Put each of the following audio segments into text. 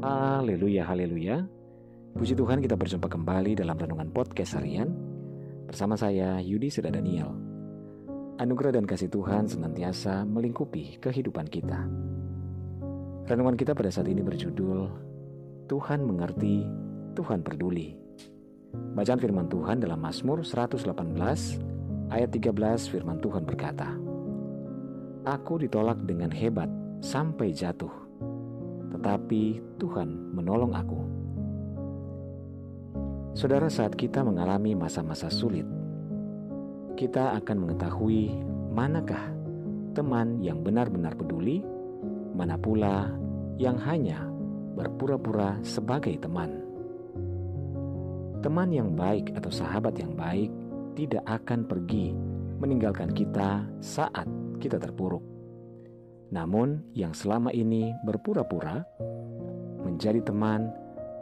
Haleluya, haleluya. Puji Tuhan kita berjumpa kembali dalam Renungan Podcast Harian bersama saya Yudi Seda Daniel. Anugerah dan kasih Tuhan senantiasa melingkupi kehidupan kita. Renungan kita pada saat ini berjudul Tuhan mengerti, Tuhan peduli. Bacaan firman Tuhan dalam Mazmur 118 ayat 13 firman Tuhan berkata, Aku ditolak dengan hebat sampai jatuh tetapi Tuhan menolong aku. Saudara, saat kita mengalami masa-masa sulit, kita akan mengetahui manakah teman yang benar-benar peduli, mana pula yang hanya berpura-pura sebagai teman. Teman yang baik atau sahabat yang baik tidak akan pergi meninggalkan kita saat kita terpuruk namun, yang selama ini berpura-pura menjadi teman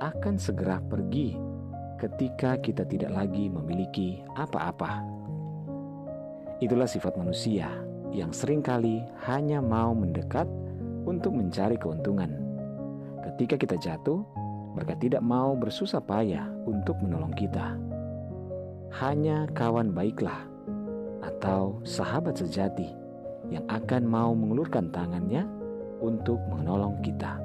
akan segera pergi ketika kita tidak lagi memiliki apa-apa. Itulah sifat manusia yang sering kali hanya mau mendekat untuk mencari keuntungan. Ketika kita jatuh, mereka tidak mau bersusah payah untuk menolong kita. Hanya kawan baiklah atau sahabat sejati yang akan mau mengulurkan tangannya untuk menolong kita.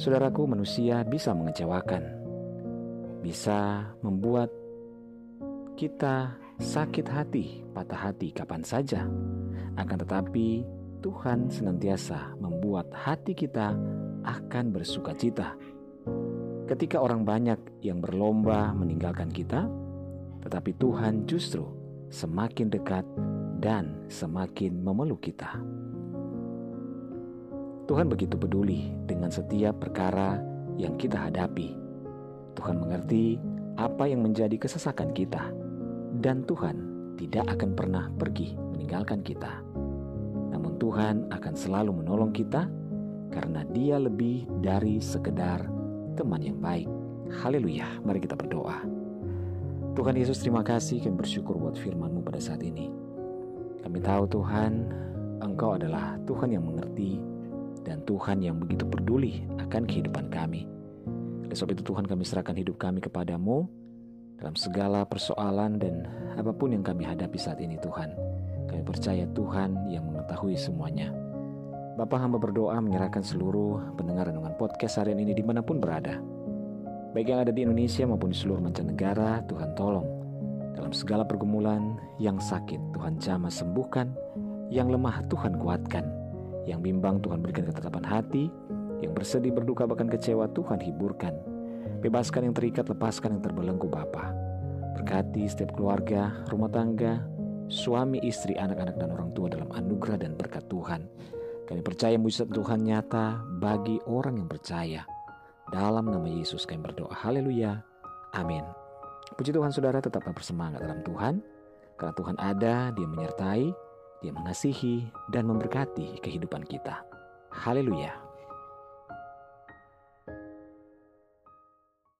Saudaraku, manusia bisa mengecewakan, bisa membuat kita sakit hati, patah hati kapan saja. Akan tetapi, Tuhan senantiasa membuat hati kita akan bersuka cita. Ketika orang banyak yang berlomba meninggalkan kita, tetapi Tuhan justru semakin dekat dan semakin memeluk kita. Tuhan begitu peduli dengan setiap perkara yang kita hadapi. Tuhan mengerti apa yang menjadi kesesakan kita, dan Tuhan tidak akan pernah pergi meninggalkan kita. Namun, Tuhan akan selalu menolong kita karena Dia lebih dari sekedar teman yang baik. Haleluya, mari kita berdoa. Tuhan Yesus, terima kasih kami bersyukur buat firman-Mu pada saat ini. Kami tahu Tuhan, Engkau adalah Tuhan yang mengerti dan Tuhan yang begitu peduli akan kehidupan kami. Oleh sebab itu Tuhan kami serahkan hidup kami kepadamu dalam segala persoalan dan apa pun yang kami hadapi saat ini Tuhan. Kami percaya Tuhan yang mengetahui semuanya. Bapak hamba berdoa menyerahkan seluruh pendengar renungan podcast harian ini di mana pun berada. Baik yang ada di Indonesia maupun di seluruh mancanegara, Tuhan tolong dalam segala pergumulan yang sakit Tuhan jamah sembuhkan, yang lemah Tuhan kuatkan, yang bimbang Tuhan berikan ketetapan hati, yang bersedih berduka bahkan kecewa Tuhan hiburkan. Bebaskan yang terikat, lepaskan yang terbelenggu Bapa. Berkati setiap keluarga, rumah tangga, suami, istri, anak-anak, dan orang tua dalam anugerah dan berkat Tuhan. Kami percaya mujizat Tuhan nyata bagi orang yang percaya. Dalam nama Yesus kami berdoa. Haleluya. Amin. Puji Tuhan saudara tetaplah bersemangat dalam Tuhan, karena Tuhan ada, dia menyertai, dia mengasihi, dan memberkati kehidupan kita. Haleluya.